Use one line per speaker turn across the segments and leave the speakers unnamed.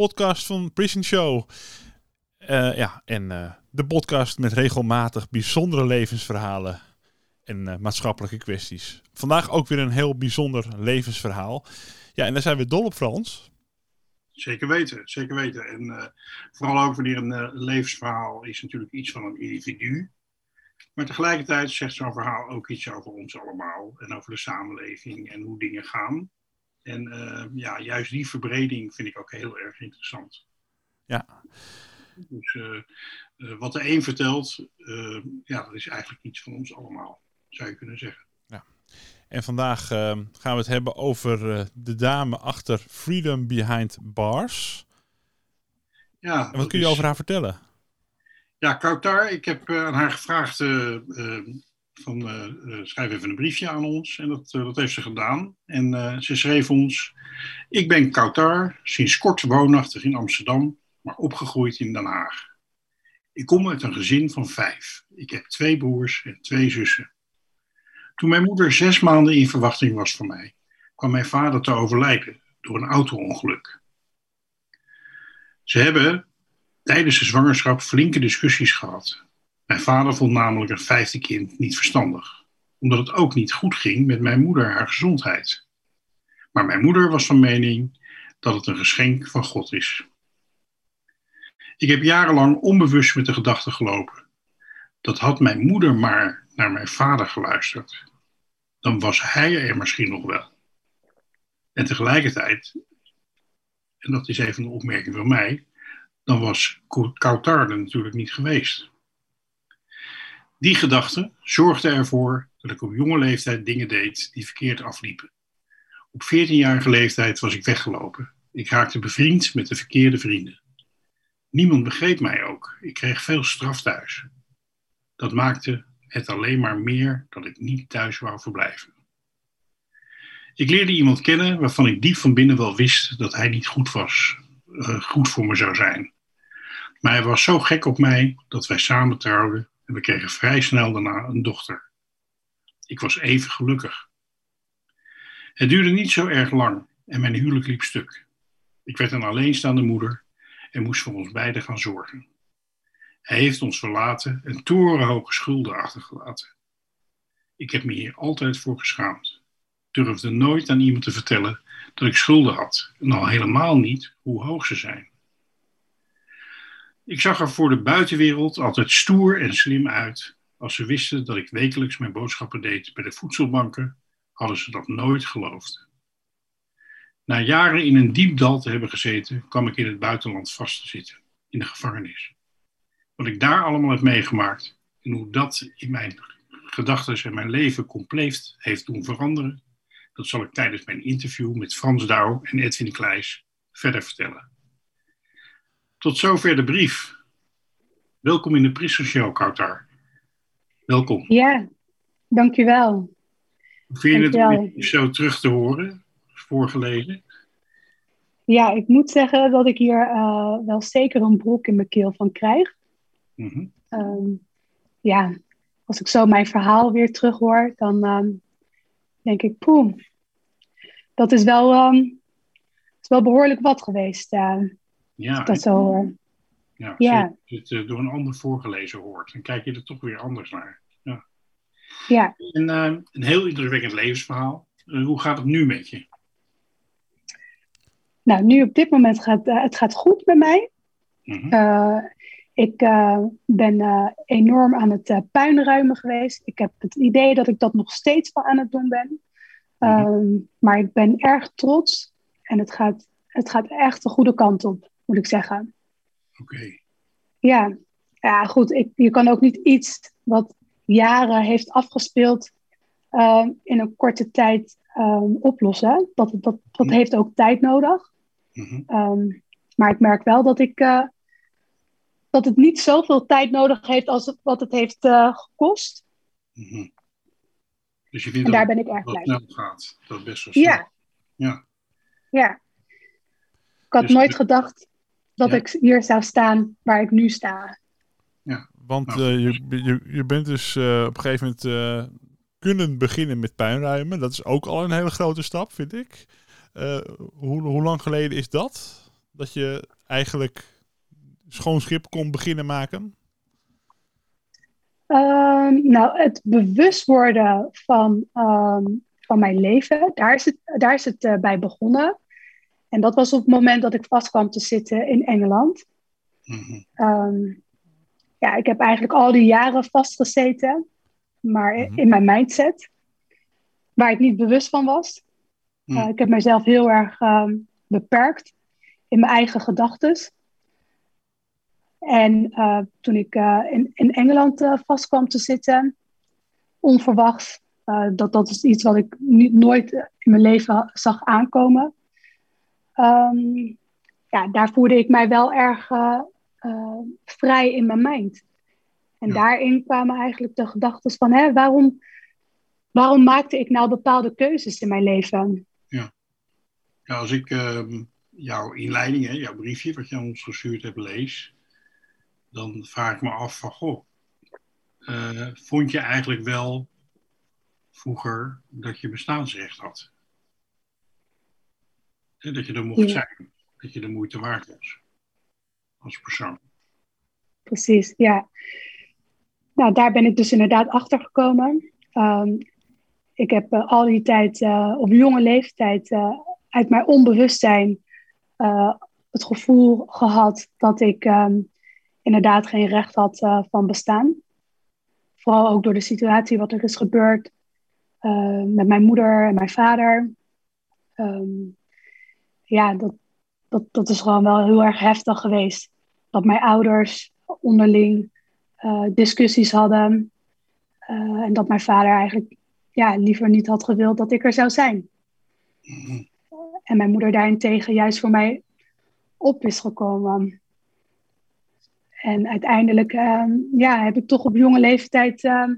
podcast van Prison Show. Eh, ja, en eh, de podcast met regelmatig bijzondere levensverhalen en eh, maatschappelijke kwesties. Vandaag ook weer een heel bijzonder levensverhaal. Ja, en daar zijn we dol op, Frans.
Zeker weten, zeker weten. En vooral ook wanneer een levensverhaal is natuurlijk iets van een individu. Maar tegelijkertijd zegt zo'n verhaal ook iets over ons allemaal. En over de samenleving en hoe dingen gaan. En eh, ja, juist die verbreding vind ik ook heel erg interessant.
Ja,
Dus eh, eh, wat de een vertelt, eh, ja, dat is eigenlijk iets van ons allemaal, zou je kunnen zeggen.
en vandaag eh, gaan we het hebben over eh, de dame achter Freedom Behind Bars.
Ja,
En wat kun je over haar vertellen?
Ja, Kautar, ik heb aan haar gevraagd van eh, eh, schrijf even een briefje aan ons. En dat, eh, dat heeft ze gedaan. En ze schreef ons, ik ben Kautar, sinds kort woonachtig in Amsterdam, maar opgegroeid in Den Haag. Ik kom uit een gezin van vijf. Ik heb twee broers en twee zussen. Toen mijn moeder zes maanden in verwachting was van mij, kwam mijn vader te overlijden door een auto-ongeluk. Ze hebben tijdens de zwangerschap flinke discussies gehad. Mijn vader vond namelijk een vijfde kind niet verstandig, omdat het ook niet goed ging met mijn moeder haar gezondheid. Maar mijn moeder was van mening dat het een geschenk van God is. Ik heb jarenlang onbewust met de gedachte gelopen. Dat had mijn moeder maar naar mijn vader geluisterd. Dan was hij er misschien nog wel. En tegelijkertijd, en dat is even een opmerking van mij, dan was Kautar er natuurlijk niet geweest. Die gedachte zorgde ervoor dat ik op jonge leeftijd dingen deed die verkeerd afliepen. Op 14-jarige leeftijd was ik weggelopen. Ik raakte bevriend met de verkeerde vrienden. Niemand begreep mij ook. Ik kreeg veel straf thuis. Dat maakte het alleen maar meer dat ik niet thuis wou verblijven. Ik leerde iemand kennen waarvan ik diep van binnen wel wist dat hij niet goed was, eh, goed voor me zou zijn. Maar hij was zo gek op mij dat wij samen trouwden en we kregen vrij snel daarna een dochter. Ik was even gelukkig. Het duurde niet zo erg lang en mijn huwelijk liep stuk. Ik werd een alleenstaande moeder en moest voor ons beiden gaan zorgen. Hij heeft ons verlaten en torenhoge schulden achtergelaten. Ik heb me hier altijd voor geschaamd. Durfde nooit aan iemand te vertellen dat ik schulden had en al helemaal niet hoe hoog ze zijn. Ik zag er voor de buitenwereld altijd stoer en slim uit. Als ze wisten dat ik wekelijks mijn boodschappen deed bij de voedselbanken, hadden ze dat nooit geloofd. Na jaren in een diep dal te hebben gezeten, kwam ik in het buitenland vast te zitten, in de gevangenis. Wat ik daar allemaal heb meegemaakt en hoe dat in mijn gedachten en mijn leven compleet heeft doen veranderen, dat zal ik tijdens mijn interview met Frans Douw en Edwin Kleijs verder vertellen. Tot zover de brief. Welkom in de Prison Show, Kautar. Welkom.
Ja, dankjewel.
Vind je het om
Dankjewel.
je zo terug te horen, voorgelezen?
Ja, ik moet zeggen dat ik hier eh, wel zeker een broek in mijn keel van krijg.
Mhm.
Ehm, ja, als ik zo mijn verhaal weer terughoor, dan ehm, denk ik, poeh, dat is wel, ehm, is wel behoorlijk wat geweest, als
Ja,
dat zo hoor.
ja,
Ja.
als je het eh, door een ander voorgelezen hoort, dan kijk je er toch weer anders naar. Ja.
Ja,
En, eh, een heel indrukwekkend levensverhaal. Eh, hoe gaat het nu met je?
nou nu op dit moment gaat eh, het gaat goed met mij.
Mhm.
Eh, ik eh, ben eh, enorm aan het eh, puinruimen geweest. Ik heb het idee dat ik dat nog steeds wel aan het doen ben.
Mhm.
Ehm, maar ik ben erg trots en het gaat, het gaat echt de goede kant op, moet ik zeggen.
Oké.
Ja, ja goed. Ik, je kan ook niet iets wat jaren heeft afgespeeld ehm, in een korte tijd ehm, oplossen. Dat, dat, dat heeft ook tijd nodig.
Mhm.
Ehm, maar ik merk wel dat, ik, eh, dat het niet zoveel tijd nodig heeft als het, wat het heeft eh, gekost.
Mhm. Dus je
En
vindt
daar
dat
ben ik erg blij
snel gaat. Dat het best wel snel.
Ja,
Ja.
ja. Ik had
Dus-
nooit gedacht dat
Ja.
ik hier zou staan waar ik nu sta.
Want
Nou,
eh, je, je, je bent dus eh, op een gegeven moment eh, kunnen beginnen met puinruimen. Dat is ook al een hele grote stap, vind ik. Eh, hoe, hoe lang geleden is dat? Dat je eigenlijk schoon schip kon beginnen maken?
Ehm, nou, het bewust worden van, ehm, van mijn leven, daar is het, daar is het bij begonnen. En dat was op het moment dat ik vast kwam te zitten in Engeland.
Mhm.
Ehm, ja, ik heb eigenlijk al die jaren vastgezeten, maar
Mhm.
in mijn mindset, waar ik niet bewust van was.
Mhm.
Eh, ik heb mezelf heel erg ehm, beperkt in mijn eigen gedachten. En eh, toen ik eh, in, in Engeland vast kwam te zitten, onverwachts, dat, dat is iets wat ik niet, nooit in mijn leven zag aankomen. Ehm, ja, daar voelde ik mij wel erg eh, eh, vrij in mijn mind. En
Ja.
daarin kwamen eigenlijk de gedachten van, hè, waarom, waarom maakte ik nou bepaalde keuzes in mijn leven?
Ja, als ik ehm, jouw inleiding, hè, jouw briefje wat je aan ons gestuurd hebt, lees, dan vraag ik me af van, goh, eh, vond je eigenlijk wel vroeger dat je bestaansrecht had? Dat je er mocht
Ja.
zijn, dat je de moeite waard was als persoon.
Precies, ja. Nou, daar ben ik dus inderdaad achter gekomen. Ehm, ik heb eh, al die tijd eh, op jonge leeftijd eh, uit mijn onbewustzijn het gevoel gehad dat ik ehm, inderdaad geen recht had van bestaan. Vooral ook door de situatie wat er is gebeurd met mijn moeder en mijn vader. Ehm, ja, dat, dat, dat is gewoon wel heel erg heftig geweest. Dat mijn ouders onderling eh, discussies hadden. eh, en dat mijn vader eigenlijk ja, liever niet had gewild dat ik er zou zijn.
Mhm.
En mijn moeder daarentegen juist voor mij op is gekomen. En uiteindelijk ehm, ja, heb ik toch op jonge leeftijd ehm,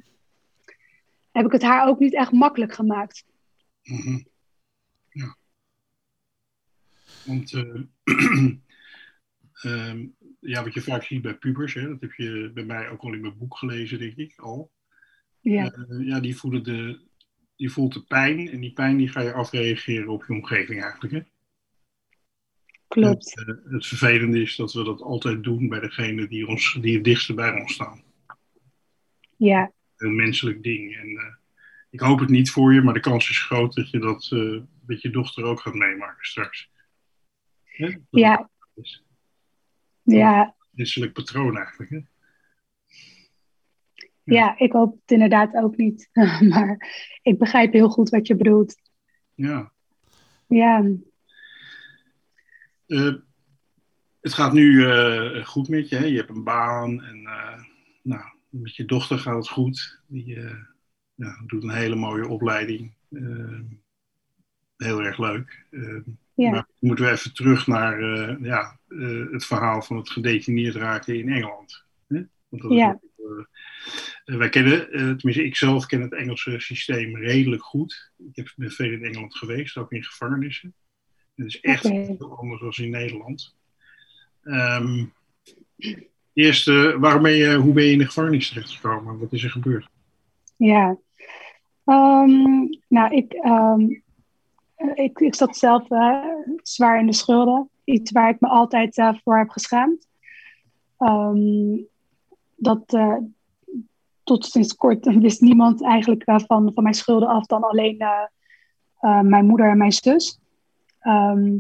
heb ik het haar ook niet echt makkelijk gemaakt.
Mhm. Ja. Want eh, ehm, ja, wat je vaak ziet bij pubers, hè, dat heb je bij mij ook al in mijn boek gelezen, denk ik al.
Ja,
Eh, ja, die voelen de, die voelt de pijn en die pijn die ga je afreageren op je omgeving eigenlijk. Hè?
klopt.
Het, eh, het vervelende is dat we dat altijd doen bij degene die, ons, die het dichtste bij ons staan.
Ja,
Een menselijk ding. En ik hoop het niet voor je, maar de kans is groot dat je dat eh, met je dochter ook gaat meemaken straks. Hè?
Ja,
is
ja,
een menselijk patroon eigenlijk. Hè?
ja, ik hoop het inderdaad ook niet. maar ik begrijp heel goed wat je bedoelt.
Ja.
Ja,
Eh, het gaat nu eh, goed met je. Hè? Je hebt een baan en eh, nou, met je dochter gaat het goed. Die ja, doet een hele mooie opleiding. Heel erg leuk.
Ja,
Maar moeten we even terug naar eh, ja, eh, het verhaal van het gedetineerd raken in Engeland. Hè? Want dat
Ja.
ook, eh, wij kennen, tenminste ik zelf ken het Engelse systeem redelijk goed. Ik heb, ben veel in Engeland geweest, ook in gevangenissen. Het is echt heel anders dan in Nederland. Ehm, eerst, waarom ben je, hoe ben je in de gevangenis terechtgekomen? Wat is er gebeurd?
ja. Ehm, nou, ik, ehm, ik, ik zat zelf eh, zwaar in de schulden. Iets waar ik me altijd eh, voor heb geschaamd. Ehm, dat eh, tot sinds kort wist niemand eigenlijk eh, van, van mijn schulden af dan alleen eh, eh, mijn moeder en mijn zus. Ehm,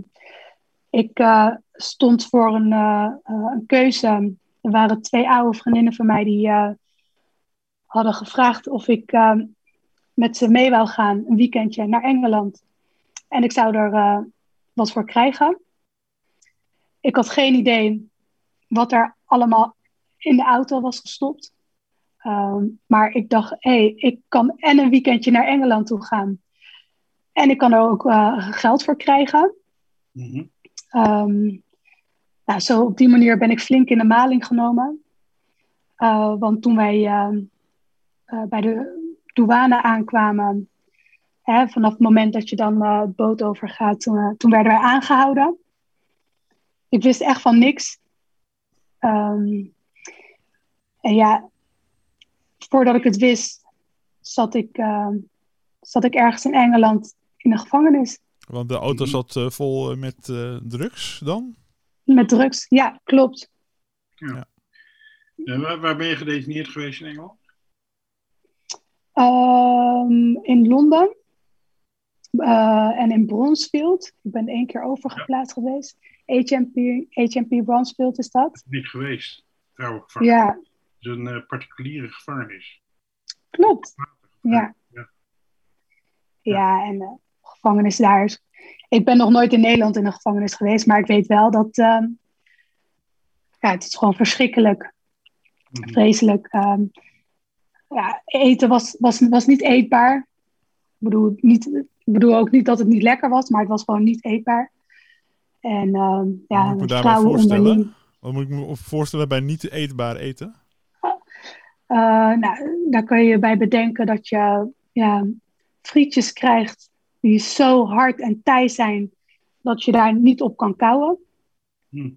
ik stond voor een, een, keuze. Er waren twee oude vriendinnen van mij die hadden gevraagd of ik met ze mee wou gaan een weekendje naar Engeland. En ik zou er wat voor krijgen. Ik had geen idee wat er allemaal in de auto was gestopt. Um, maar ik dacht, hé, hey, ik kan en een weekendje naar Engeland toe gaan. En ik kan er ook uh, geld voor krijgen. Mm -hmm. um, nou, zo op die manier ben ik flink in de maling genomen. Uh, want toen wij uh, bij de douane aankwamen, hè, vanaf het moment dat je dan het boot overgaat, toen, toen werden wij aangehouden. Ik wist echt van niks. Um, en ja, voordat ik het wist, zat ik, uh, zat ik ergens in Engeland in de gevangenis.
Want de auto zat uh, vol eh, met uh, drugs dan?
Met drugs, ja, klopt.
Ja. ja. Waar, waar, ben je gedetineerd geweest in Engeland?
Um, in Londen en in Bronsfield. Ik ben één keer overgeplaatst ja. geweest. HMP, HMP Bronsfield is dat.
Niet geweest, trouwens.
Ja,
is een uh, particuliere gevangenis.
Klopt. Ja. Ja, ja en de uh, gevangenis daar is. Ik ben nog nooit in Nederland in een gevangenis geweest, maar ik weet wel dat. Uh, ja, het is gewoon verschrikkelijk. Mm -hmm. Vreselijk. Um, ja, eten was, was, was niet eetbaar. Ik bedoel, niet, ik bedoel ook niet dat het niet lekker was, maar het was gewoon niet eetbaar. En um, ja,
Wat vrouwen onderling. Wat moet ik me voorstellen bij niet eetbaar eten?
Uh, nou, daar kun je bij bedenken dat je ja, frietjes krijgt die zo hard en tij zijn dat je daar niet op kan kouwen. Hm.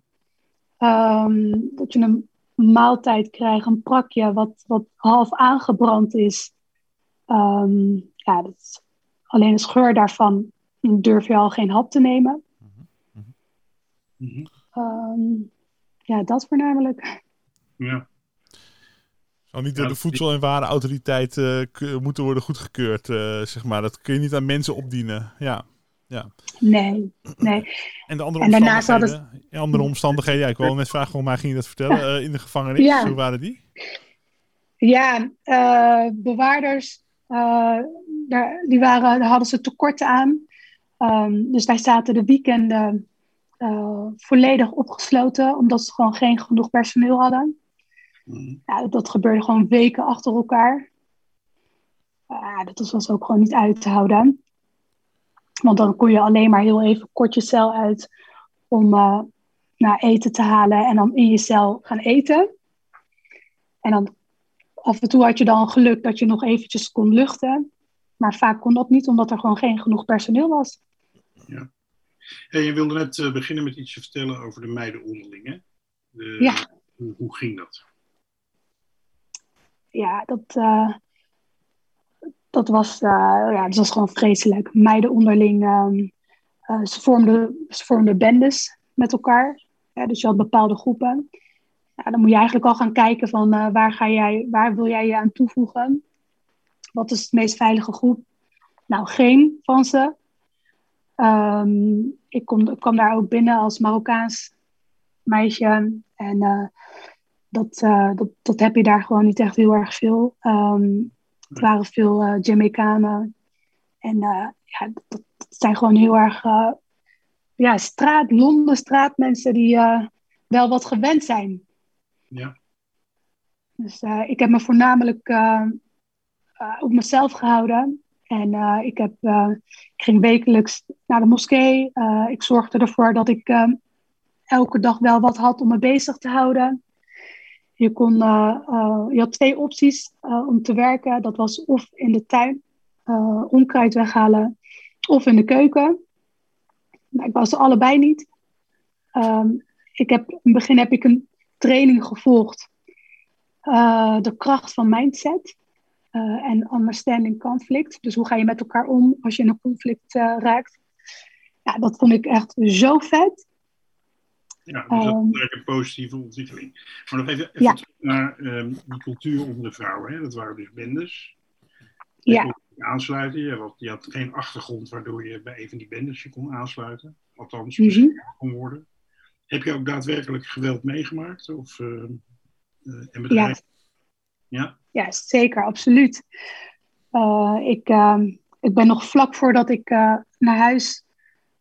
Um, dat je een maaltijd krijgt, een prakje wat, wat half aangebrand is. Um, ja, dat is, alleen de scheur daarvan durf je al geen hap te nemen. Mm -hmm. um, ja, dat voornamelijk.
Ja.
Zou niet door de Voedsel- en Warenautoriteit uh, moeten worden goedgekeurd, uh, zeg maar. Dat kun je niet aan mensen opdienen. Ja. ja.
Nee, nee.
En de andere en omstandigheden? Hadden... Andere omstandigheden, ja, ik wil net vragen, hoe mij ging je dat vertellen? Uh, in de gevangenis, ja. hoe waren die?
Ja, bewaarders, daar, die waren, daar hadden ze tekorten aan. Um, dus wij zaten de weekenden volledig opgesloten, omdat ze gewoon geen genoeg personeel hadden. Ja, dat gebeurde gewoon weken achter elkaar. Dat was ook gewoon niet uit te houden. Want dan kon je alleen maar heel even kort je cel uit om uh, naar eten te halen en dan in je cel gaan eten. En dan af en toe had je dan geluk dat je nog eventjes kon luchten. Maar vaak kon dat niet, omdat er gewoon geen genoeg personeel was.
Ja. En je wilde net uh, beginnen met iets te vertellen over de meiden onderling. Hè? De,
ja.
Hoe, hoe ging dat?
ja, dat, uh, dat, was, uh, ja, dat was gewoon vreselijk. Meiden onderling, um, uh, ze, vormden, ze vormden bendes met elkaar. Ja, dus je had bepaalde groepen. Ja, dan moet je eigenlijk al gaan kijken van waar, ga jij, waar wil jij je aan toevoegen? Wat is de meest veilige groep? Nou, geen van ze. Um, ik, kom, ik kwam daar ook binnen als Marokkaans meisje. En dat, uh, dat, dat heb je daar gewoon niet echt heel erg veel. Um, het waren veel uh, Jamaicanen. En ja, dat, dat, zijn gewoon heel erg ja, straat, Londen straatmensen die wel wat gewend zijn.
Ja.
Dus ik heb me voornamelijk op mezelf gehouden. En ik, heb, ik ging wekelijks naar de moskee. ik zorgde ervoor dat ik elke dag wel wat had om me bezig te houden. Je, kon, je had twee opties om te werken. Dat was of in de tuin, onkruid weghalen, of in de keuken. Nou, ik was allebei niet. Um, ik heb, in het begin heb ik een training gevolgd. de kracht van mindset en understanding conflict. Dus hoe ga je met elkaar om als je in een conflict raakt. Ja, dat vond ik echt zo vet.
Ja, dus dat is een positieve ontwikkeling. Maar nog even, even ja. terug naar um, die cultuur onder de vrouwen. Hè? Dat waren dus bendes. Je
ja.
aansluiten. Je had, je had geen achtergrond waardoor je bij een van die bendes je kon aansluiten. althans
Mhm.
beschermd kon worden. Heb je ook daadwerkelijk geweld meegemaakt? Of, eh, eh, en
Ja?
Ja.
ja, zeker, absoluut. Eh, ik, ehm, ik ben nog vlak voordat ik eh, naar huis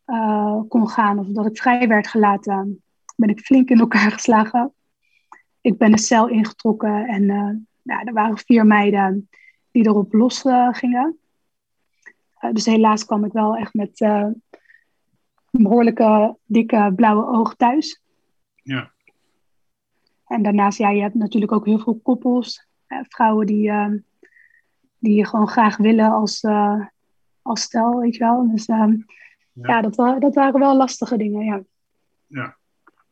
eh, kon gaan, of dat ik vrij werd gelaten, ben ik flink in elkaar geslagen. Ik ben een cel ingetrokken en ja, er waren vier meiden die erop los gingen. Dus helaas kwam ik wel echt met een behoorlijke dikke blauwe oog thuis.
Ja.
En daarnaast, ja, je hebt natuurlijk ook heel veel koppels. Vrouwen die, eh, die je gewoon graag willen als, eh, als stel, weet je wel. Dus ehm,
Ja.
ja, dat, dat waren wel lastige dingen, ja.
ja.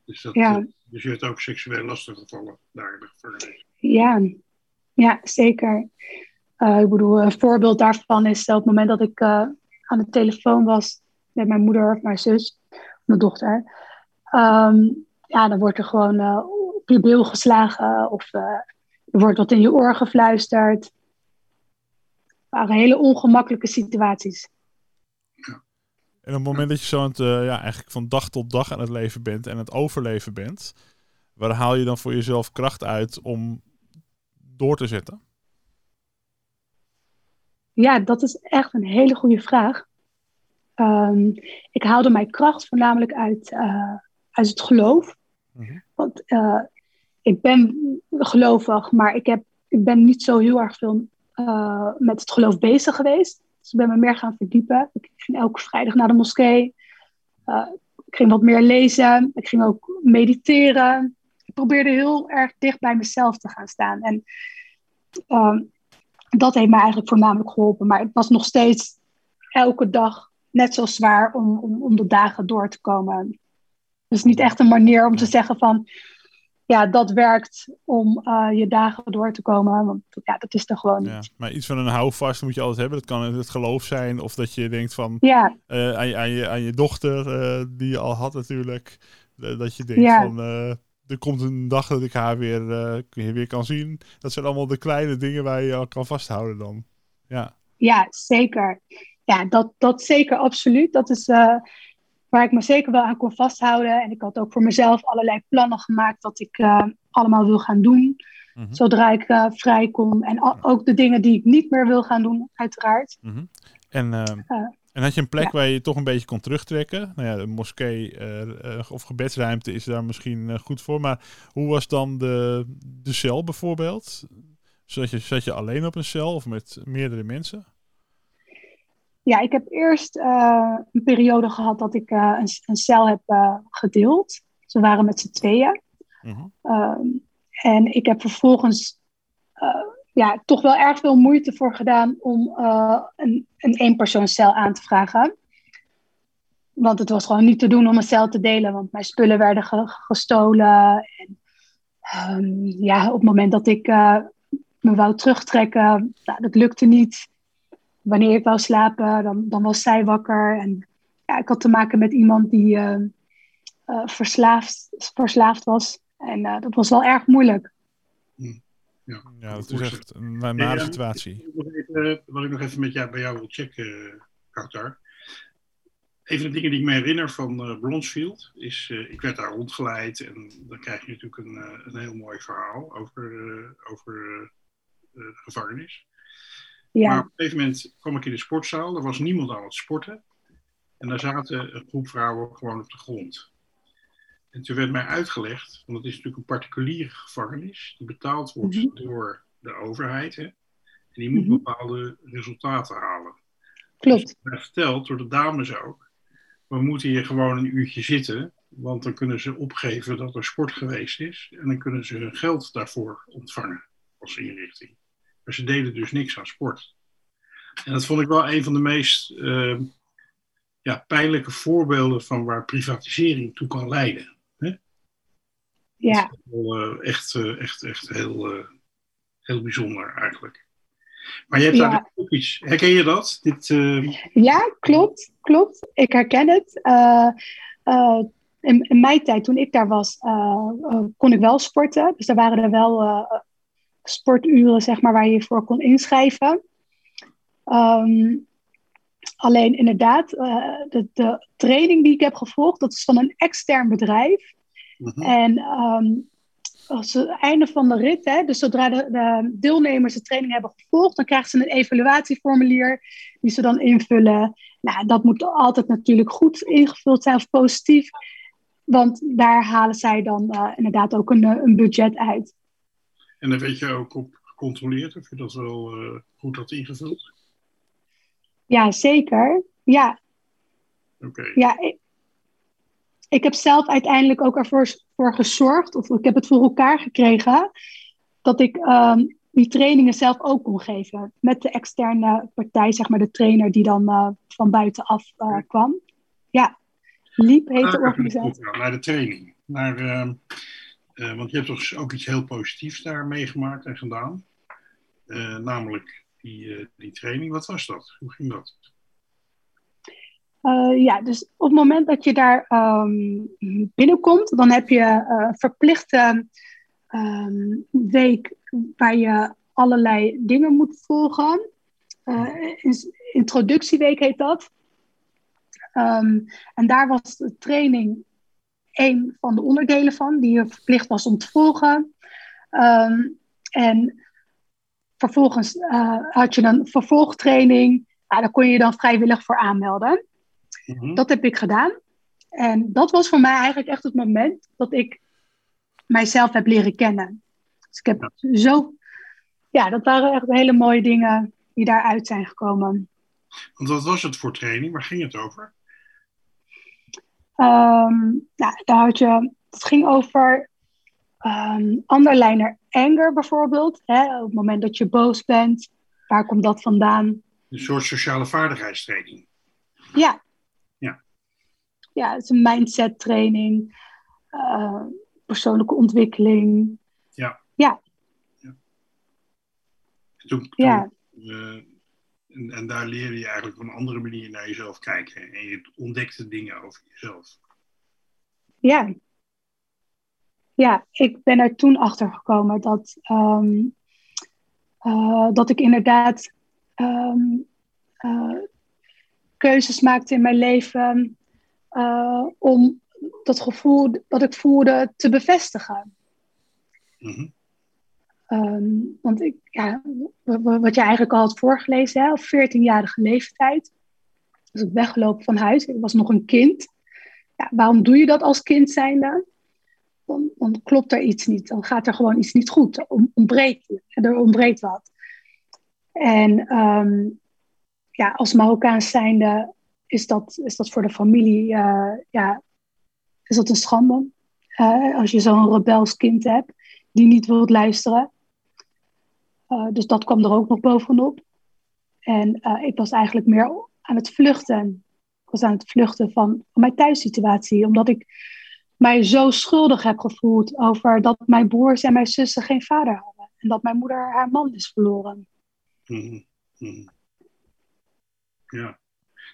Dus, dat,
Ja.
eh, dus je hebt ook seksueel lastige gevallen daar in de gevangenis.
Ja, ja zeker. Eh, ik bedoel, een voorbeeld daarvan is op het moment dat ik aan de telefoon was met mijn moeder of mijn zus, mijn dochter. Ehm, ja, dan wordt er gewoon eh, op je bil geslagen of er wordt wat in je oor gefluisterd. Het waren hele ongemakkelijke situaties.
En op het moment dat je zo aan het, eh, ja, eigenlijk van dag tot dag aan het leven bent en het overleven bent, waar haal je dan voor jezelf kracht uit om door te zetten?
Ja, dat is echt een hele goede vraag. Ehm, ik haalde mijn kracht voornamelijk uit, eh, uit het geloof.
Mhm.
Want eh, ik ben gelovig, maar ik, heb, ik ben niet zo heel erg veel eh, met het geloof bezig geweest. Dus ik ben me meer gaan verdiepen. Ik ging elke vrijdag naar de moskee. Eh, ik ging wat meer lezen. Ik ging ook mediteren. Ik probeerde heel erg dicht bij mezelf te gaan staan. En ehm, dat heeft mij eigenlijk voornamelijk geholpen. Maar het was nog steeds elke dag net zo zwaar om, om, om de dagen door te komen. Dus niet echt een manier om te zeggen van... Ja, dat werkt om eh, je dagen door te komen. Want ja, dat is er gewoon
Ja.
niet.
Maar iets van een houvast moet je altijd hebben. Dat kan het geloof zijn of dat je denkt van
Ja,
eh, aan, je, aan, je, aan je dochter, eh, die je al had natuurlijk. dat je denkt
Ja.
van, er komt een dag dat ik haar weer, weer kan zien. Dat zijn allemaal de kleine dingen waar je al kan vasthouden dan. Ja,
ja zeker. Ja, dat, dat zeker absoluut. Dat is waar ik me zeker wel aan kon vasthouden. En ik had ook voor mezelf allerlei plannen gemaakt... wat ik eh, allemaal wil gaan doen...
Mhm.
zodra ik eh, vrij kom. En ook de dingen die ik niet meer wil gaan doen, uiteraard.
Mhm. En, eh,
Eh,
en had je een plek
ja.
waar je je toch een beetje kon terugtrekken? Nou ja, de moskee of gebedsruimte is daar misschien goed voor. Maar hoe was dan de, de cel bijvoorbeeld? Zat je, zat je alleen op een cel of met meerdere mensen?
Ja, ik heb eerst eh, een periode gehad dat ik eh, een, een cel heb eh, gedeeld. Ze waren met z'n tweeën.
Mhm.
Ehm, en ik heb vervolgens ja, toch wel erg veel moeite voor gedaan om een, een eenpersoonscel aan te vragen. Want het was gewoon niet te doen om een cel te delen, want mijn spullen werden ge- gestolen. En, ehm, ja, op het moment dat ik me wou terugtrekken, nou, dat lukte niet. Wanneer ik wou slapen, dan, dan was zij wakker. En ja, ik had te maken met iemand die eh, eh, verslaafd, verslaafd was. En eh, dat was wel erg moeilijk.
Ja,
Ja, dat is echt een na- nare
Ja,
situatie.
Even, Wat ik nog even met jou, bij jou wil checken, Kautar. Een van de dingen die ik me herinner van eh Bronsfield is, eh, ik werd daar rondgeleid en dan krijg je natuurlijk een, eh, een heel mooi verhaal over, eh, over eh, de gevangenis.
Ja,
Maar op een gegeven moment kwam ik in de sportzaal, er was niemand aan het sporten. En daar zaten een groep vrouwen gewoon op de grond. En toen werd mij uitgelegd, want het is natuurlijk een particuliere gevangenis, die betaald wordt
Mhm.
door de overheid. Hè? En die moet
Mhm.
bepaalde resultaten halen.
klopt.
Dus mij verteld door de dames ook. We moeten hier gewoon een uurtje zitten, want dan kunnen ze opgeven dat er sport geweest is. En dan kunnen ze hun geld daarvoor ontvangen als inrichting. Maar ze deden dus niks aan sport. En dat vond ik wel een van de meest eh, ja, pijnlijke voorbeelden van waar privatisering toe kan leiden.
Ja,
Dat is wel, eh, echt, eh, echt, echt heel, heel bijzonder eigenlijk. Maar je hebt
Ja.
daar ook iets. Herken je dat? Dit,
ja klopt. Klopt. Ik herken het. In, in mijn tijd, toen ik daar was, kon ik wel sporten. Dus er waren er wel sporturen, zeg maar, waar je je voor kon inschrijven. Ehm, alleen inderdaad, uh, de, de, training die ik heb gevolgd, dat is van een extern bedrijf. Mhm. En um, als het einde van de rit, hè, dus zodra de, de, deelnemers de training hebben gevolgd, dan krijgen ze een evaluatieformulier die ze dan invullen. Nou, dat moet altijd natuurlijk goed ingevuld zijn of positief, want daar halen zij dan uh, inderdaad ook een, een budget uit.
En dan weet je ook op gecontroleerd of je dat wel uh, goed had ingevuld?
Ja, zeker. Ja.
Oké.
Ja, ik, ik, heb zelf uiteindelijk ook ervoor voor gezorgd, of ik heb het voor elkaar gekregen, dat ik um, die trainingen zelf ook kon geven. Met de externe partij, zeg maar de trainer die dan uh, van buitenaf uh, kwam. Ja, Liep heet de organisatie.
Naar de training. Naar, uh, want je hebt toch ook iets heel positiefs daar meegemaakt en gedaan. namelijk die, uh, die training. Wat was dat? Hoe ging dat?
Ja, dus op het moment dat je daar um, binnenkomt, dan heb je verplichte um, week waar je allerlei dingen moet volgen. introductieweek heet dat. Um, en daar was de training een van de onderdelen van, die je verplicht was om te volgen. en Vervolgens uh, had je een vervolgtraining. Ja, daar kon je je dan vrijwillig voor aanmelden. Mhm. Dat heb ik gedaan. En dat was voor mij eigenlijk echt het moment dat ik mijzelf heb leren kennen. Dus ik heb zo... Ja, dat waren echt hele mooie dingen die daaruit zijn gekomen.
Want wat was het voor training? Waar ging het over?
Um, nou, daar had je... Het ging over Um, underliner anger bijvoorbeeld. Hè, op het moment dat je boos bent, waar komt dat vandaan?
Een soort sociale vaardigheidstraining.
Ja.
Ja,
ja het is een mindset training, uh, persoonlijke ontwikkeling.
Ja.
Ja.
ja. Toen, toen, ja. Uh, en, en, daar leer je eigenlijk op een andere manier naar jezelf kijken. En je ontdekte dingen over jezelf.
Ja, ja, ik ben er toen achter gekomen dat, um, uh, dat ik inderdaad um, uh, keuzes maakte in mijn leven uh, om dat gevoel dat ik voelde te bevestigen. Mm-hmm. Um, want ik, ja, wat je eigenlijk al had voorgelezen, hè, op 14-jarige leeftijd, was ik weggelopen van huis. Ik was nog een kind. Ja, waarom doe je dat als kind zijnde? dan, dan, klopt er iets niet. Dan gaat er gewoon iets niet goed. Er ontbreekt, er ontbreekt wat. En um, ja, als Marokkaans zijnde is dat, is dat voor de familie uh, ja, is dat een schande. Uh, als je zo'n rebels kind hebt die niet wilt luisteren. Uh, dus dat kwam er ook nog bovenop. En ik was eigenlijk meer aan het vluchten. Ik was aan het vluchten van, mijn thuissituatie. Omdat ik mij zo schuldig heb gevoeld over dat mijn broers en mijn zussen geen vader hadden. En dat mijn moeder haar man is verloren.
Mm -hmm. Ja,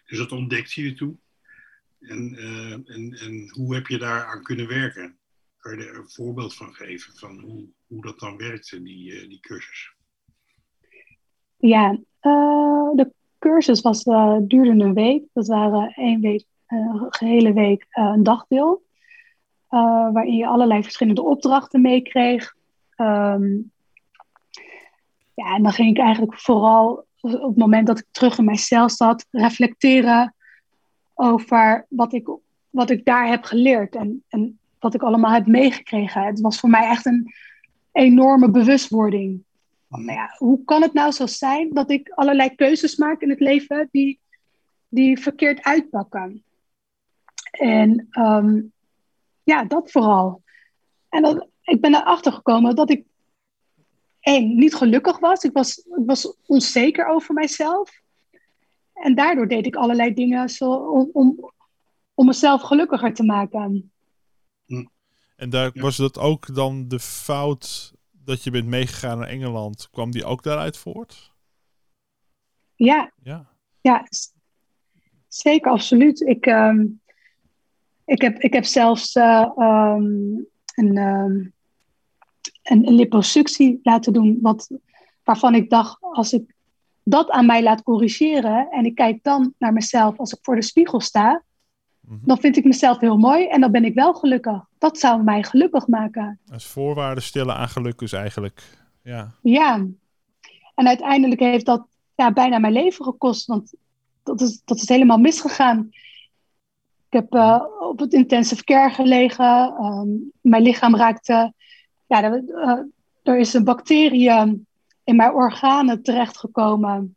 dus dat ontdekte je toe. En, uh, en, en hoe heb je daar aan kunnen werken? Kan je er een voorbeeld van geven van hoe, hoe dat dan werkte, die, uh, die cursus?
Ja, uh, de cursus was, duurde een week. Dat waren één week, een gehele week, een dagdeel. Waarin je allerlei verschillende opdrachten meekreeg. Um, ja, en dan ging ik eigenlijk vooral op het moment dat ik terug in mijn cel zat, reflecteren over wat ik, wat ik daar heb geleerd en, en wat ik allemaal heb meegekregen. Het was voor mij echt een enorme bewustwording. Van, nou ja, hoe kan het nou zo zijn dat ik allerlei keuzes maak in het leven die, die verkeerd uitpakken? En um, ja, dat vooral. En dat, ik ben erachter gekomen dat ik één, niet gelukkig was. Ik, was. ik was onzeker over mijzelf. En daardoor deed ik allerlei dingen zo, om, om, om mezelf gelukkiger te maken.
Hm. En daar was dat ook dan de fout dat je bent meegegaan naar Engeland, kwam die ook daaruit voort?
Ja,
ja.
ja zeker, absoluut. Ik, um, ik heb, ik heb zelfs uh, um, een, um, een, een liposuctie laten doen, wat, waarvan ik dacht, als ik dat aan mij laat corrigeren en ik kijk dan naar mezelf als ik voor de spiegel sta,
Mhm.
dan vind ik mezelf heel mooi en dan ben ik wel gelukkig. Dat zou mij gelukkig maken.
Als voorwaarden stellen aan geluk dus eigenlijk. Ja.
Ja. En uiteindelijk heeft dat ja, bijna mijn leven gekost, want dat is, dat is helemaal misgegaan. Ik heb eh, op het intensive care gelegen. Ehm, mijn lichaam raakte. Ja, er, eh, er is een bacterie in mijn organen terechtgekomen.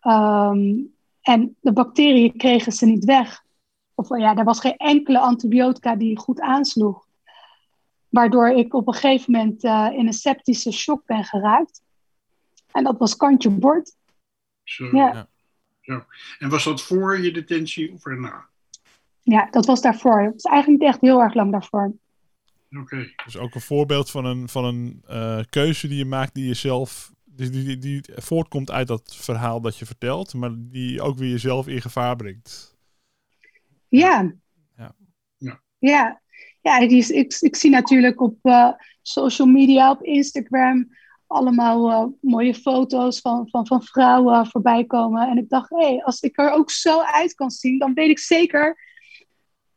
Ehm, en de bacteriën kregen ze niet weg. Of ja, er was geen enkele antibiotica die goed aansloeg. Waardoor ik op een gegeven moment eh, in een septische shock ben geraakt. En dat was kantje bord.
Zo.
Ja.
Zo. En was dat voor je detentie of erna?
Ja, dat was daarvoor. Het was eigenlijk niet echt heel erg lang daarvoor.
Oké.
Dus ook een voorbeeld van een, van een eh, keuze die je maakt die je zelf. Die, die, die voortkomt uit dat verhaal dat je vertelt, maar die ook weer jezelf in gevaar brengt.
Ja.
Ja.
Ja.
Ja, ja die is, ik, ik zie natuurlijk op eh, social media, op Instagram, allemaal eh, mooie foto's van, van, van vrouwen voorbij komen. En ik dacht, hé, hey, als ik er ook zo uit kan zien, dan weet ik zeker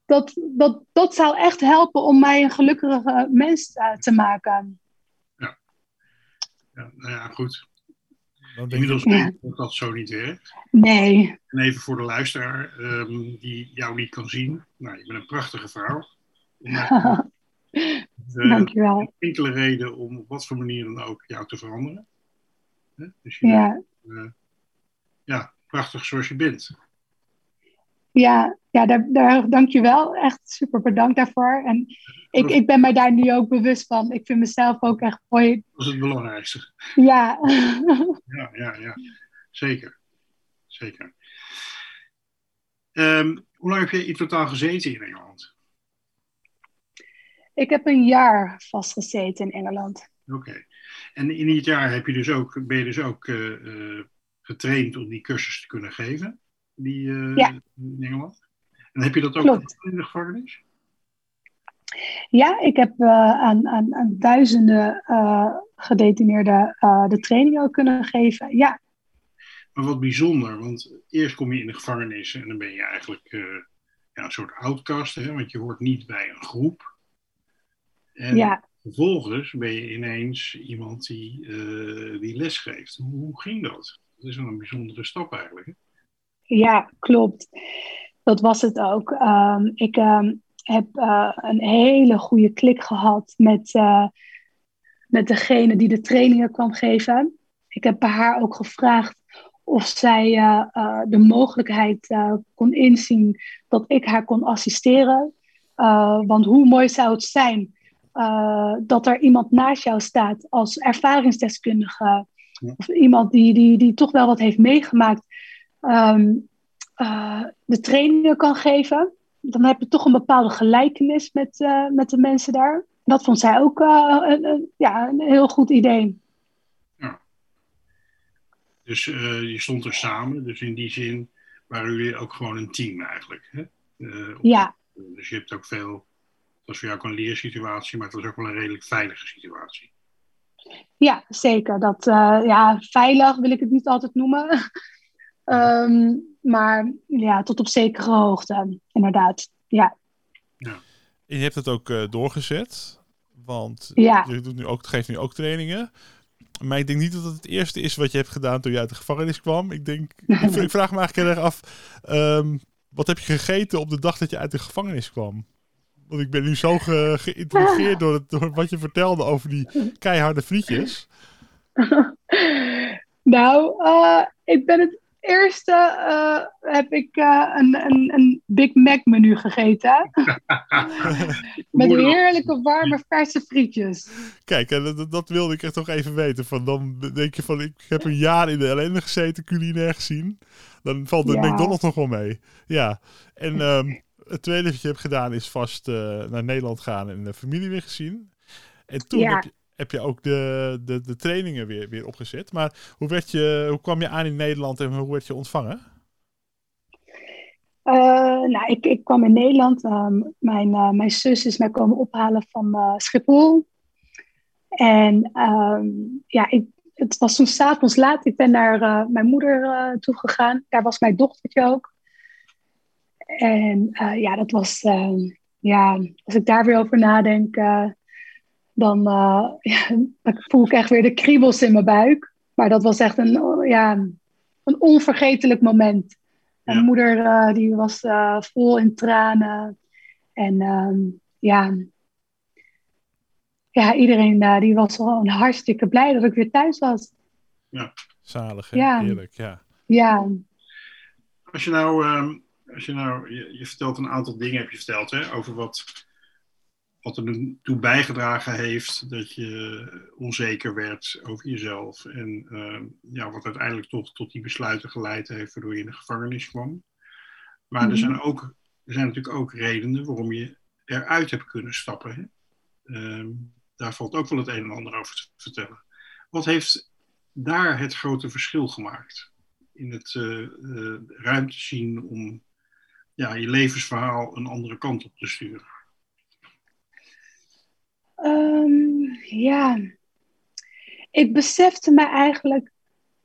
dat dat, dat zou echt helpen om mij een gelukkige mens uh, te maken.
Ja, nou ja, goed. Inmiddels
ik,
Ja.
dat dat zo niet werkt.
Nee.
En even voor de luisteraar ehm, die jou niet kan zien. Nou, je bent een prachtige vrouw. Maar, eh,
Dankjewel.
enkele reden om op wat voor manier dan ook jou te veranderen. Hè? Dus je
Ja.
bent, eh, ja, prachtig zoals je bent.
Ja, ja daar, daar, dankjewel. Echt super bedankt daarvoor. En ik, ik ben mij daar nu ook bewust van. Ik vind mezelf ook echt mooi.
Dat is het belangrijkste.
Ja.
Ja, ja, ja. Zeker. Zeker. Ehm, hoe lang heb je in totaal gezeten in Engeland?
ik heb een jaar vastgezeten in Engeland.
Oké. En in dit jaar heb je dus ook, ben je dus ook eh, eh, getraind om die cursus te kunnen geven? Die, eh,
Ja.
In Engeland? En heb je dat ook
Klopt.
in de gevangenis?
Ja, ik heb eh, aan, aan, aan duizenden eh, gedetineerden de training ook kunnen geven. Ja,
Maar wat bijzonder, want eerst kom je in de gevangenis en dan ben je eigenlijk ja, een soort outcast, hè, want je hoort niet bij een groep. En
ja.
vervolgens ben je ineens iemand die, die les geeft. Hoe, hoe ging dat? Dat is wel een bijzondere stap eigenlijk. Hè?
Ja, klopt. Dat was het ook. Ehm, ik ehm, heb eh, een hele goede klik gehad met, eh, met degene die de trainingen kwam geven. Ik heb bij haar ook gevraagd of zij eh, de mogelijkheid kon inzien dat ik haar kon assisteren. Want hoe mooi zou het zijn dat er iemand naast jou staat als ervaringsdeskundige. Of iemand die, die, die toch wel wat heeft meegemaakt. Ehm, eh, de trainingen kan geven. Dan heb je toch een bepaalde gelijkenis met, eh, met de mensen daar. Dat vond zij ook eh, een, een- ja, een heel goed idee.
Dus eh, je stond er samen, dus in die zin waren jullie ook gewoon een team eigenlijk. Hè?
Ja,
Dus je hebt ook veel, dat was voor jou ook een leersituatie, maar het was ook wel een redelijk veilige situatie.
ja zeker. Dat, ja, veilig wil ik het niet altijd noemen. Ehm, maar ja, tot op zekere hoogte, inderdaad. Ja,
en je hebt het ook eh, doorgezet, want
Ja.
je doet nu ook, geeft nu ook trainingen. Maar ik denk niet dat het het eerste is wat je hebt gedaan toen je uit de gevangenis kwam. Ik denk, ik, vraag me eigenlijk heel erg af, ehm, wat heb je gegeten op de dag dat je uit de gevangenis kwam? Want ik ben nu zo ge- geïntrigeerd door, het, door wat je vertelde over die keiharde frietjes.
nou, eh, ik ben het eerste, eh, heb ik eh, een, een, een Big Mac menu gegeten. Met heerlijke warme verse frietjes.
Kijk, dat, dat wilde ik echt toch even weten. Van dan denk je van, ik heb een jaar in de ellende gezeten, culinair gezien. Dan valt de
Ja.
McDonald's nog wel mee. Ja, en ehm, het tweede wat je hebt gedaan is vast eh, naar Nederland gaan en de familie weer gezien. En toen
Ja.
heb, je, heb je ook de, de, de trainingen weer, weer opgezet. Maar hoe, werd je, hoe kwam je aan in Nederland en hoe werd je ontvangen?
Eh, nou, ik, ik kwam in Nederland. Ehm, mijn, eh, mijn zus is mij komen ophalen van eh, Schiphol. En ehm, ja, ik, het was toen s'avonds laat. Ik ben naar uh, mijn moeder uh, toe gegaan. Daar was mijn dochtertje ook. En uh, ja, dat was... ja, als ik daar weer over nadenk... dan, ja, dan voel ik echt weer de kriebels in mijn buik. Maar dat was echt een, ja, een onvergetelijk moment. Mijn moeder die was vol in tranen. En ehm, ja, ja, iedereen uh, die was gewoon hartstikke blij dat ik weer thuis was.
Ja, zalig en
ja.
eerlijk, ja.
Ja.
Als je nou, uh, als je, nou je, je, vertelt een aantal dingen, heb je verteld, hè, over wat, wat er toe bijgedragen heeft dat je onzeker werd over jezelf. En uh, ja, wat uiteindelijk toch tot die besluiten geleid heeft waardoor je in de gevangenis kwam. Maar mm er, zijn ook, er zijn natuurlijk ook redenen waarom je eruit hebt kunnen stappen. Hè? Um, daar valt ook wel het een en ander over te vertellen. Wat heeft daar het grote verschil gemaakt? In het uh, ruimte zien om ja, je levensverhaal een andere kant op te sturen?
Ja, ik besefte me eigenlijk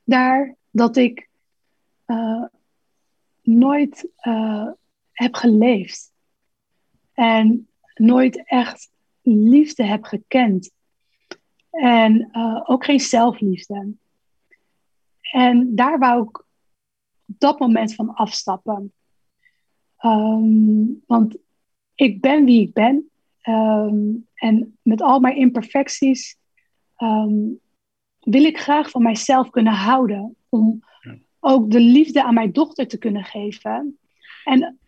daar dat ik uh, nooit heb geleefd. En nooit echt liefde heb gekend. En uh, ook geen zelfliefde. En daar wou ik op dat moment van afstappen. Um, want ik ben wie ik ben. Um, en met al mijn imperfecties um, wil ik graag van mijzelf kunnen houden. Om ook de liefde aan mijn dochter te kunnen geven. En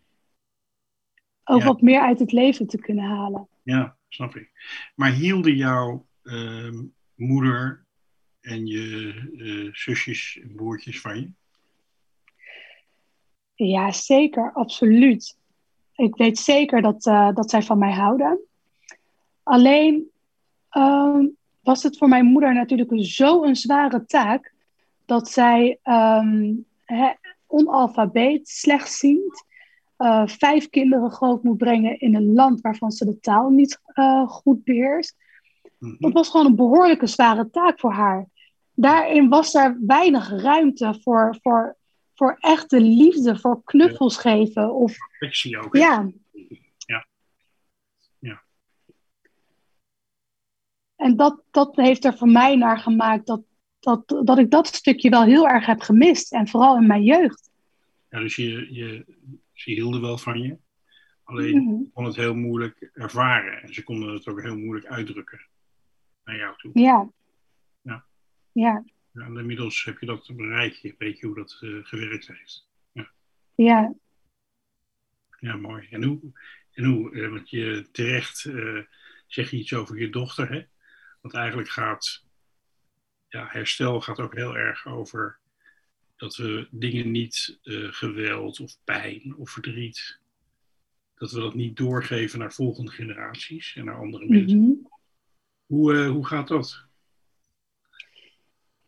ook ja. wat meer uit het leven te kunnen halen.
Ja, snap ik. Maar hielden jouw uh, moeder en je uh, zusjes en broertjes van je?
Ja, zeker, absoluut. Ik weet zeker dat, uh, dat zij van mij houden. Alleen um, was het voor mijn moeder natuurlijk zo'n zware taak dat zij um, he, onalfabeet, slechtziend, uh, vijf kinderen groot moet brengen in een land waarvan ze de taal niet uh, goed beheerst. Mm-hmm. Dat was gewoon een behoorlijke zware taak voor haar. Daarin was er weinig ruimte voor, voor, voor echte liefde, voor knuffels geven. Of,
Affectie ook.
Ja.
ja. ja.
En dat, dat heeft er voor mij naar gemaakt dat, dat, dat ik dat stukje wel heel erg heb gemist. En vooral in mijn jeugd.
Ja, dus je, je, ze hielden wel van je. Alleen mm -hmm. kon het heel moeilijk ervaren. En ze konden het ook heel moeilijk uitdrukken naar jou toe.
Ja.
Ja.
Ja.
Ja en inmiddels heb je dat bereikt. Weet je hoe dat uh, gewerkt heeft. Ja.
Ja.
Ja, mooi. En hoe, en hoe uh, want je terecht uh, zeg je iets over je dochter, hè? Want eigenlijk gaat, ja, herstel gaat ook heel erg over dat we dingen niet uh, geweld of pijn of verdriet, dat we dat niet doorgeven naar volgende generaties en naar andere mensen.
Mm -hmm.
hoe, hoe gaat dat?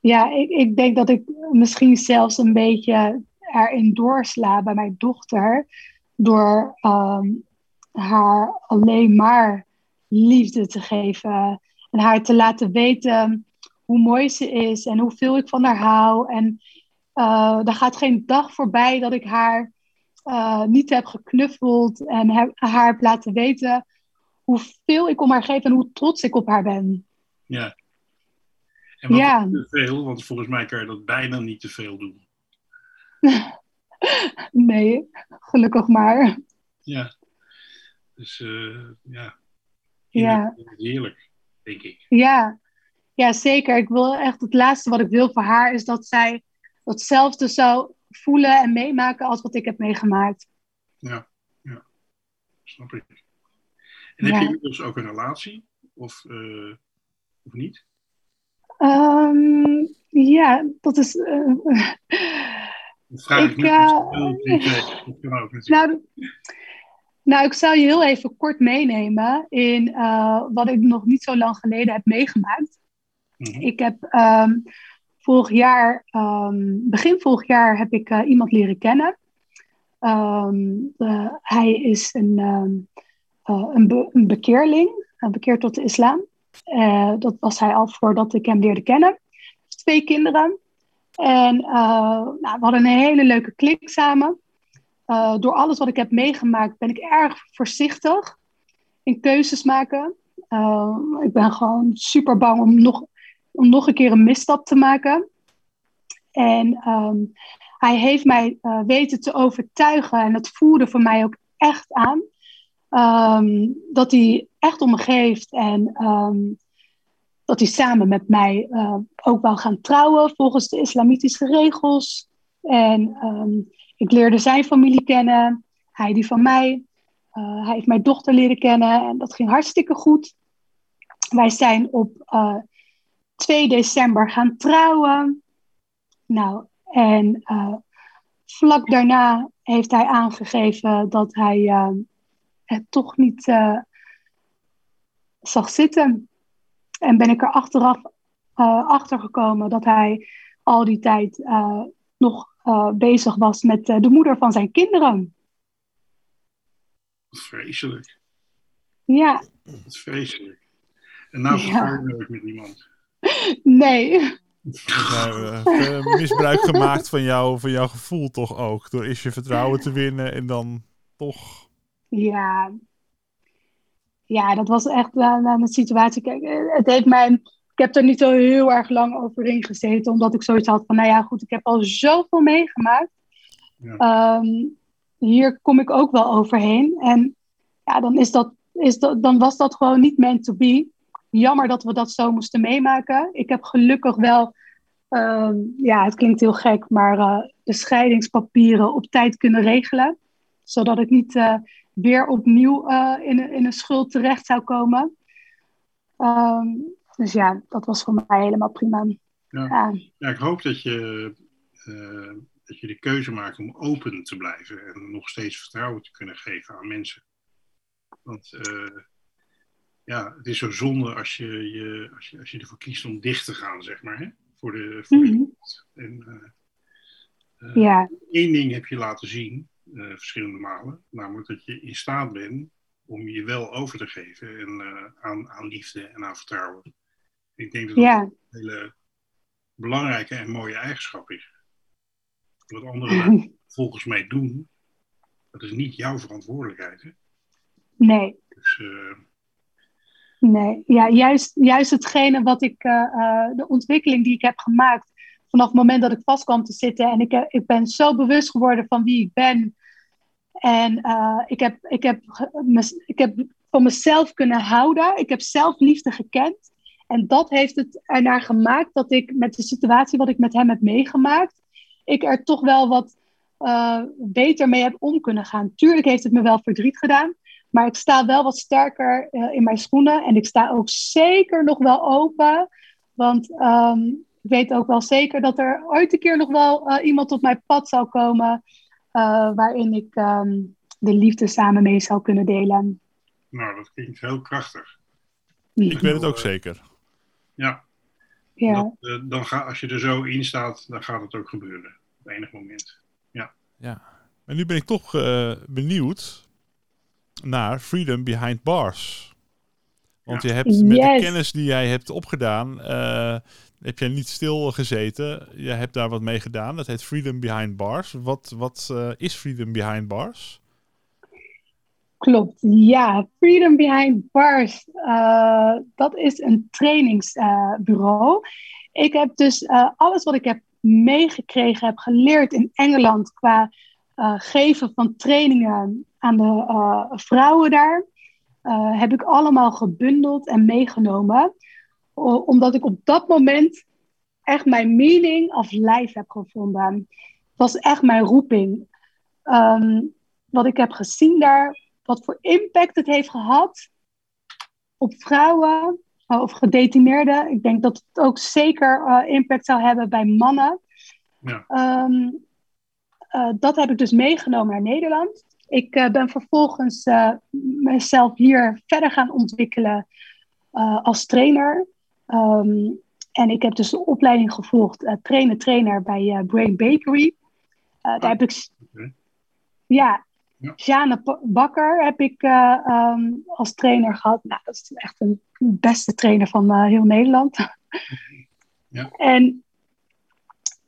Ja, ik, ik denk dat ik misschien zelfs een beetje erin doorsla bij mijn dochter door um, haar alleen maar liefde te geven en haar te laten weten hoe mooi ze is en hoeveel ik van haar hou en uh, er gaat geen dag voorbij dat ik haar uh, niet heb geknuffeld en haar heb laten weten hoeveel ik om haar geef en hoe trots ik op haar ben.
Ja. En wat ja. te veel, want volgens mij kan je dat bijna niet te veel doen.
nee, gelukkig maar.
Ja. Dus uh, ja.
Ja.
Heerlijk, denk ik.
Ja. ja, zeker. Ik wil echt het laatste wat ik wil voor haar is dat zij datzelfde zou voelen en meemaken als wat ik heb meegemaakt.
Ja, ja. snap ik. En heb je inmiddels ook een relatie? Of, uh, of niet?
Um, ja, dat is. Uh,
dat vraag ik, ik uh,
nou, nou, ik zal je heel even kort meenemen in wat ik nog niet zo lang geleden heb meegemaakt. Mm -hmm. Ik heb um, vorig jaar, um, begin vorig jaar, heb ik uh, iemand leren kennen. Um, uh, hij is een, een, be een, bekeerling, een bekeerd tot de islam. Dat was hij al voordat ik hem leerde kennen. twee kinderen. En uh, nou, we hadden een hele leuke klik samen. Uh, door alles wat ik heb meegemaakt ben ik erg voorzichtig in keuzes maken. Ik ben gewoon super bang om nog, om nog een keer een misstap te maken. En um, hij heeft mij weten te overtuigen en dat voelde voor mij ook echt aan. Um, dat hij echt om geeft en um, dat hij samen met mij uh, ook wou gaan trouwen volgens de islamitische regels. En um, ik leerde zijn familie kennen, hij die van mij. Uh, hij heeft mijn dochter leren kennen en dat ging hartstikke goed. Wij zijn op uh, 2 december gaan trouwen. Nou, en vlak daarna heeft hij aangegeven dat hij het toch niet zag zitten. En ben ik er achteraf uh, achter gekomen dat hij al die tijd uh, nog uh, bezig was met uh, de moeder van zijn kinderen.
Vreselijk.
Ja.
Dat is vreselijk. En nou je nooit met iemand.
Nee.
Uh, misbruik gemaakt van, jou, van jouw gevoel toch ook. Door eerst je vertrouwen te winnen en dan toch.
Ja. Ja, dat was echt een situatie. Kijk, het heeft mij. Ik heb er niet zo heel erg lang over ingezeten, omdat ik zoiets had van, nou ja, goed, ik heb al zoveel meegemaakt. Ja. Um, hier kom ik ook wel overheen. En ja, dan, is dat, is dat, dan was dat gewoon niet meant to be. Jammer dat we dat zo moesten meemaken. Ik heb gelukkig wel, um, ja, het klinkt heel gek, maar uh, de scheidingspapieren op tijd kunnen regelen. Zodat ik niet uh, weer opnieuw uh, in, in een schuld terecht zou komen. Um, dus ja, dat was voor mij helemaal prima.
Ja, ja. ja ik hoop dat je, uh, dat je de keuze maakt om open te blijven en nog steeds vertrouwen te kunnen geven aan mensen. Want uh, ja, het is zo zonde als je, je, als, je, als je ervoor kiest om dicht te gaan, zeg maar, hè? voor de. Voor de en,
ja.
Één ding heb je laten zien, verschillende malen, namelijk dat je in staat bent om je wel over te geven en, aan, aan liefde en aan vertrouwen. Ik denk dat dat
ja.
een hele belangrijke en mooie eigenschap is. Wat anderen volgens mij doen, dat is niet jouw verantwoordelijkheid. Hè?
Nee.
Dus, uh...
Nee, ja, juist, juist hetgene wat ik, uh, de ontwikkeling die ik heb gemaakt vanaf het moment dat ik vast kwam te zitten. En ik, ik ben zo bewust geworden van wie ik ben. En ik, heb, ik, heb, ik heb van mezelf kunnen houden. Ik heb zelfliefde gekend. En dat heeft het ernaar gemaakt dat ik met de situatie wat ik met hem heb meegemaakt, ik er toch wel wat uh, beter mee heb om kunnen gaan. Tuurlijk heeft het me wel verdriet gedaan, maar ik sta wel wat sterker uh, in mijn schoenen en ik sta ook zeker nog wel open. Want um, ik weet ook wel zeker dat er ooit een keer nog wel iemand op mijn pad zou komen waarin ik um, de liefde samen mee zou kunnen delen.
Nou, dat klinkt heel krachtig.
Ik weet het ook zeker.
Ja.
ja.
Dat, uh, dan ga, als je er zo in staat, dan gaat het ook gebeuren. Op enig moment. Ja.
ja. Maar nu ben ik toch uh, benieuwd naar Freedom Behind Bars. Want ja. je hebt met
yes.
de kennis die jij hebt opgedaan, uh, heb jij niet stil gezeten. Je hebt daar wat mee gedaan. Dat heet Freedom Behind Bars. Wat, wat is Freedom Behind Bars?
Klopt, ja. Freedom Behind Bars, uh, dat is een trainingsbureau. Ik heb dus uh, alles wat ik heb meegekregen, heb geleerd in Engeland qua geven van trainingen aan de vrouwen daar, heb ik allemaal gebundeld en meegenomen. Omdat ik op dat moment echt mijn meaning of life heb gevonden. Het was echt mijn roeping. Um, wat ik heb gezien daar, wat voor impact het heeft gehad op vrouwen of gedetineerden. Ik denk dat het ook zeker uh, impact zou hebben bij mannen.
Ja.
Um, uh, dat heb ik dus meegenomen naar Nederland. Ik ben vervolgens mezelf hier verder gaan ontwikkelen als trainer. Um, en ik heb dus de opleiding gevolgd, trainer-trainer bij Brain Bakery.
Ah,
daar heb ik...
Okay.
Ja,
ja.
Jane Bakker heb ik uh, um, als trainer gehad. Nou, dat is echt een beste trainer van uh, heel Nederland.
Ja.
En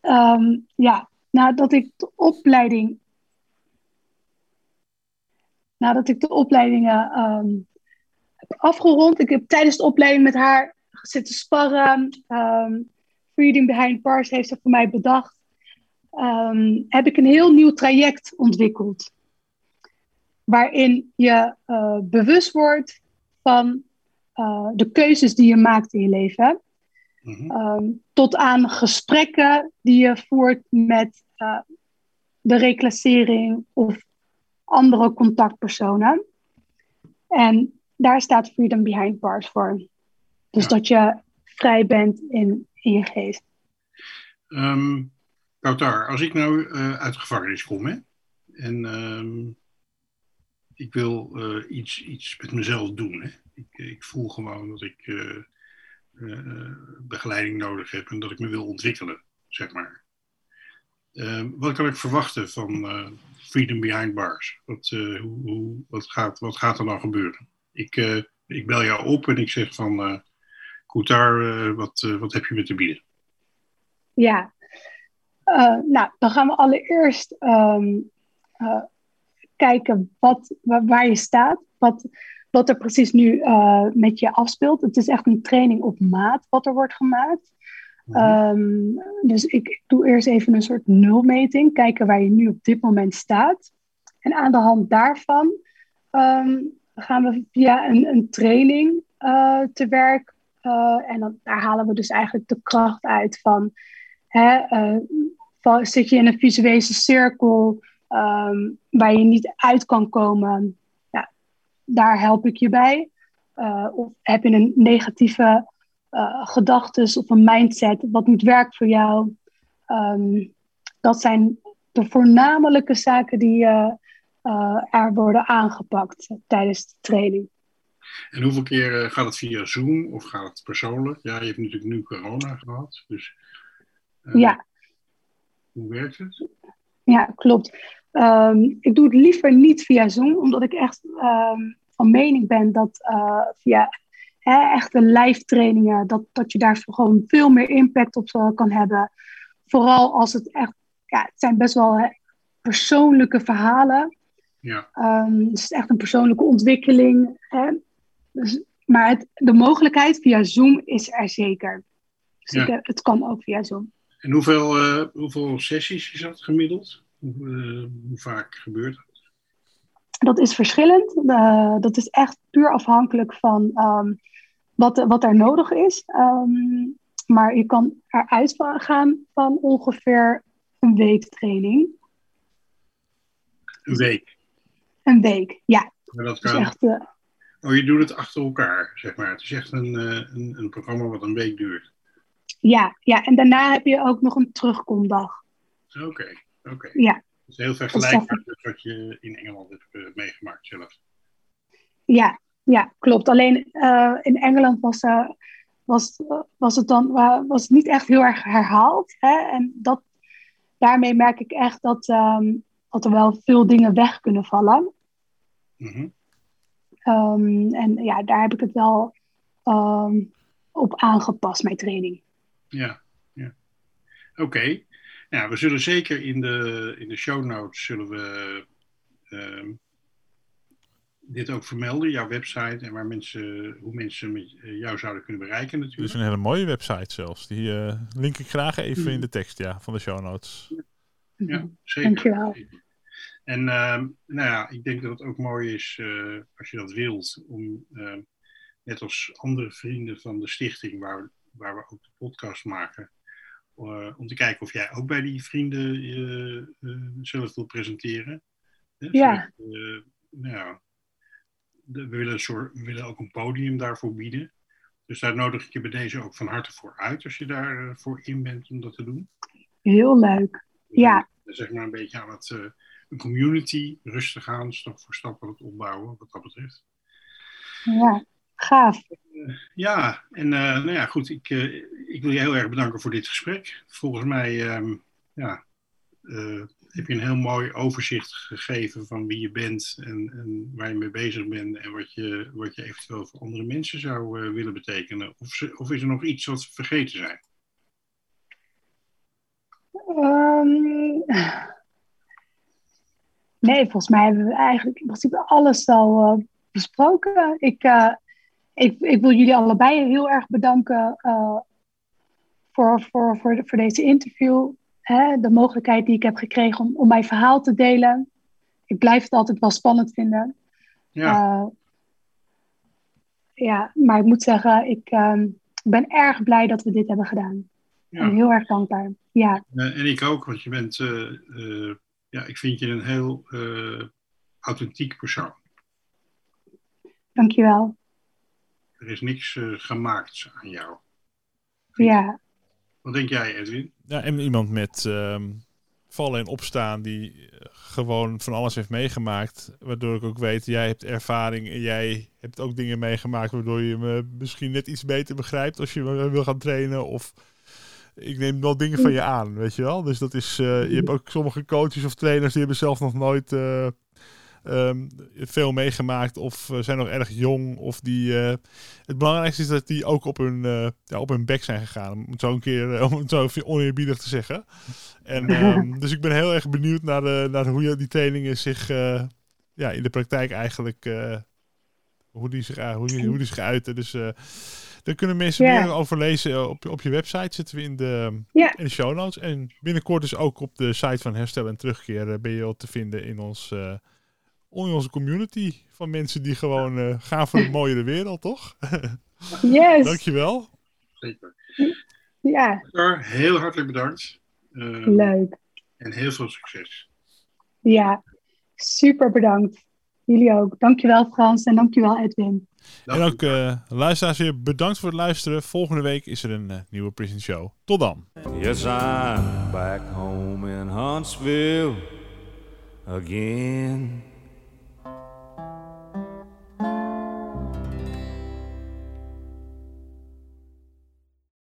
ehm, ja, nadat ik de opleiding. Nadat ik de opleidingen ehm, heb afgerond. Ik heb tijdens de opleiding met haar zitten sparren. Um, Freedom Behind Bars heeft ze voor mij bedacht. Um, heb ik een heel nieuw traject ontwikkeld. Waarin je uh, bewust wordt van uh, de keuzes die je maakt in je leven. Mm-hmm. um, tot aan gesprekken die je voert met uh, de reclassering of andere contactpersonen. En daar staat Freedom Behind Bars voor. Dus ja. dat je vrij bent in, in je geest.
Um, Kautar, als ik nou uh, uit de gevangenis kom hè, en um, ik wil uh, iets, iets met mezelf doen. Hè. Ik, ik voel gewoon dat ik uh, begeleiding nodig heb en dat ik me wil ontwikkelen, zeg maar. Ehm, wat kan ik verwachten van Freedom Behind Bars? Wat, hoe, hoe, wat, gaat, wat gaat er dan gebeuren? Ik, ik bel jou op en ik zeg van, uh, Koutar, wat, wat heb je me te bieden?
Ja, uh, nou, dan gaan we allereerst um, uh, kijken wat, waar, je staat, wat, wat er precies nu met je afspeelt. Het is echt een training op maat wat er wordt gemaakt. Mm-hmm. Um, dus ik doe eerst even een soort nulmeting, kijken waar je nu op dit moment staat. En aan de hand daarvan um, gaan we via een, een training te werk. En dan, daar halen we dus eigenlijk de kracht uit van Hè, uh, zit je in een visuele cirkel um, waar je niet uit kan komen, ja, daar help ik je bij. Uh, of heb je een negatieve gedachtes of een mindset wat niet werkt voor jou? Um, dat zijn de voornamelijke zaken die er worden aangepakt tijdens de training.
En hoeveel keer gaat het via Zoom of gaat het persoonlijk? Ja, je hebt natuurlijk nu corona gehad, dus
uh, ja.
Hoe werkt het?
Ja, klopt. Um, ik doe het liever niet via Zoom, omdat ik echt um, van mening ben dat uh, via hè, echte live trainingen, dat, dat je daar gewoon veel meer impact op uh, kan hebben. Vooral als het echt, ja, het zijn best wel hè, persoonlijke verhalen.
Ja.
Um, dus het is echt een persoonlijke ontwikkeling. Hè? Dus, maar het, de mogelijkheid via Zoom is er zeker. Dus
Ja.
het kan ook via Zoom.
En hoeveel, uh, hoeveel sessies is dat gemiddeld? Hoe, uh, hoe vaak gebeurt dat?
Dat is verschillend. Uh, dat is echt puur afhankelijk van um, wat, wat er nodig is. Um, maar je kan eruit gaan van ongeveer een week training.
Een week?
Een week, ja.
Maar dat kan...
Dus echt,
oh, je doet het achter elkaar, zeg maar. Het is echt een, een, een programma wat een week duurt.
Ja, ja, en daarna heb je ook nog een terugkomdag.
Oké, okay, oké. Okay.
Ja.
Dat is heel vergelijkbaar met wat je in Engeland hebt uh, meegemaakt zelf.
Ja, ja, klopt. Alleen uh, in Engeland was, uh, was, was het dan was het niet echt heel erg herhaald. Hè? En dat, daarmee merk ik echt dat, um, dat er wel veel dingen weg kunnen vallen.
Mm -hmm.
Um, en ja, daar heb ik het wel um, op aangepast, mijn training.
Ja, ja. oké. Okay. Nou, we zullen zeker in de, in de show notes zullen we uh, dit ook vermelden, jouw website en waar mensen, hoe mensen met jou zouden kunnen bereiken natuurlijk.
Het is een hele mooie website zelfs. Die uh, link ik graag even in de tekst ja, van de show notes.
Ja, zeker.
Dankjewel.
En uh, nou ja, ik denk dat het ook mooi is, uh, als je dat wilt, om net als andere vrienden van de stichting, waar, waar we ook de podcast maken, uh, om te kijken of jij ook bij die vrienden uh, uh, zelf wil presenteren.
Ja.
Zodat, nou, de, we, willen een soort, we willen ook een podium daarvoor bieden. Dus daar nodig ik je bij deze ook van harte voor uit, als je daarvoor voor in bent om dat te doen.
Heel leuk. Ja.
Zeg maar een beetje aan het een community rustig aan, stap voor stap aan het opbouwen, wat dat betreft.
Ja, gaaf.
Ja, en uh, nou ja, goed, ik, uh, ik wil je heel erg bedanken voor dit gesprek. Volgens mij um, ja, heb je een heel mooi overzicht gegeven van wie je bent en, en waar je mee bezig bent en wat je, wat je eventueel voor andere mensen zou willen betekenen. Of, ze, of is er nog iets wat we vergeten zijn?
Nee, volgens mij hebben we eigenlijk in principe alles al eh, besproken. Ik, uh, ik, ik wil jullie allebei heel erg bedanken uh, voor, voor, voor, voor deze interview. Hè, de mogelijkheid die ik heb gekregen om, om mijn verhaal te delen. Ik blijf het altijd wel spannend vinden.
Ja,
ja maar ik moet zeggen, ik ehm, ben erg blij dat we dit hebben gedaan.
ja.
En heel erg dankbaar. Ja,
Eh, en ik ook, want je bent, eh, eh, ja, ik vind je een heel eh, authentiek persoon.
dankjewel.
Er is niks eh, gemaakt aan jou.
Ja,
Wat denk jij, Edwin?
Ja, en iemand met ehm, vallen en opstaan die eh, gewoon van alles heeft meegemaakt. Waardoor ik ook weet, jij hebt ervaring en jij hebt ook dingen meegemaakt waardoor je me misschien net iets beter begrijpt als je me wil gaan trainen. Of ik neem wel dingen van je aan, weet je wel. Dus dat is, eh, je hebt ook sommige coaches of trainers die hebben zelf nog nooit eh, ehm, veel meegemaakt of eh, zijn nog erg jong. Of die, het belangrijkste is dat die ook op hun, ja, op hun bek zijn gegaan. Om het zo een keer, om het zo oneerbiedig te zeggen. En, ehm, dus ik ben heel erg benieuwd naar, de, naar hoe je die trainingen zich ja, in de praktijk eigenlijk hoe, die zich, hoe, die, hoe die zich uiten. Dus daar kunnen mensen
Ja.
meer over lezen eh, op, op je website. Zitten we in de,
Ja.
in de show notes. En binnenkort dus ook op de site van Herstel en Terugkeer eh, ben je al te vinden in, ons, eh, in onze community. Van mensen die gewoon eh, gaan voor een mooiere wereld, toch?
yes.
Dankjewel.
Zeker.
Ja,
heel hartelijk bedankt. Eh,
leuk.
en heel veel succes.
Ja, super bedankt. Jullie ook. Dankjewel Frans en dankjewel Edwin.
En ook eh, luisteraars weer bedankt voor het luisteren. Volgende week is er een eh, nieuwe Prison Show. Tot dan.
Yes, I'm back home in Huntsville again.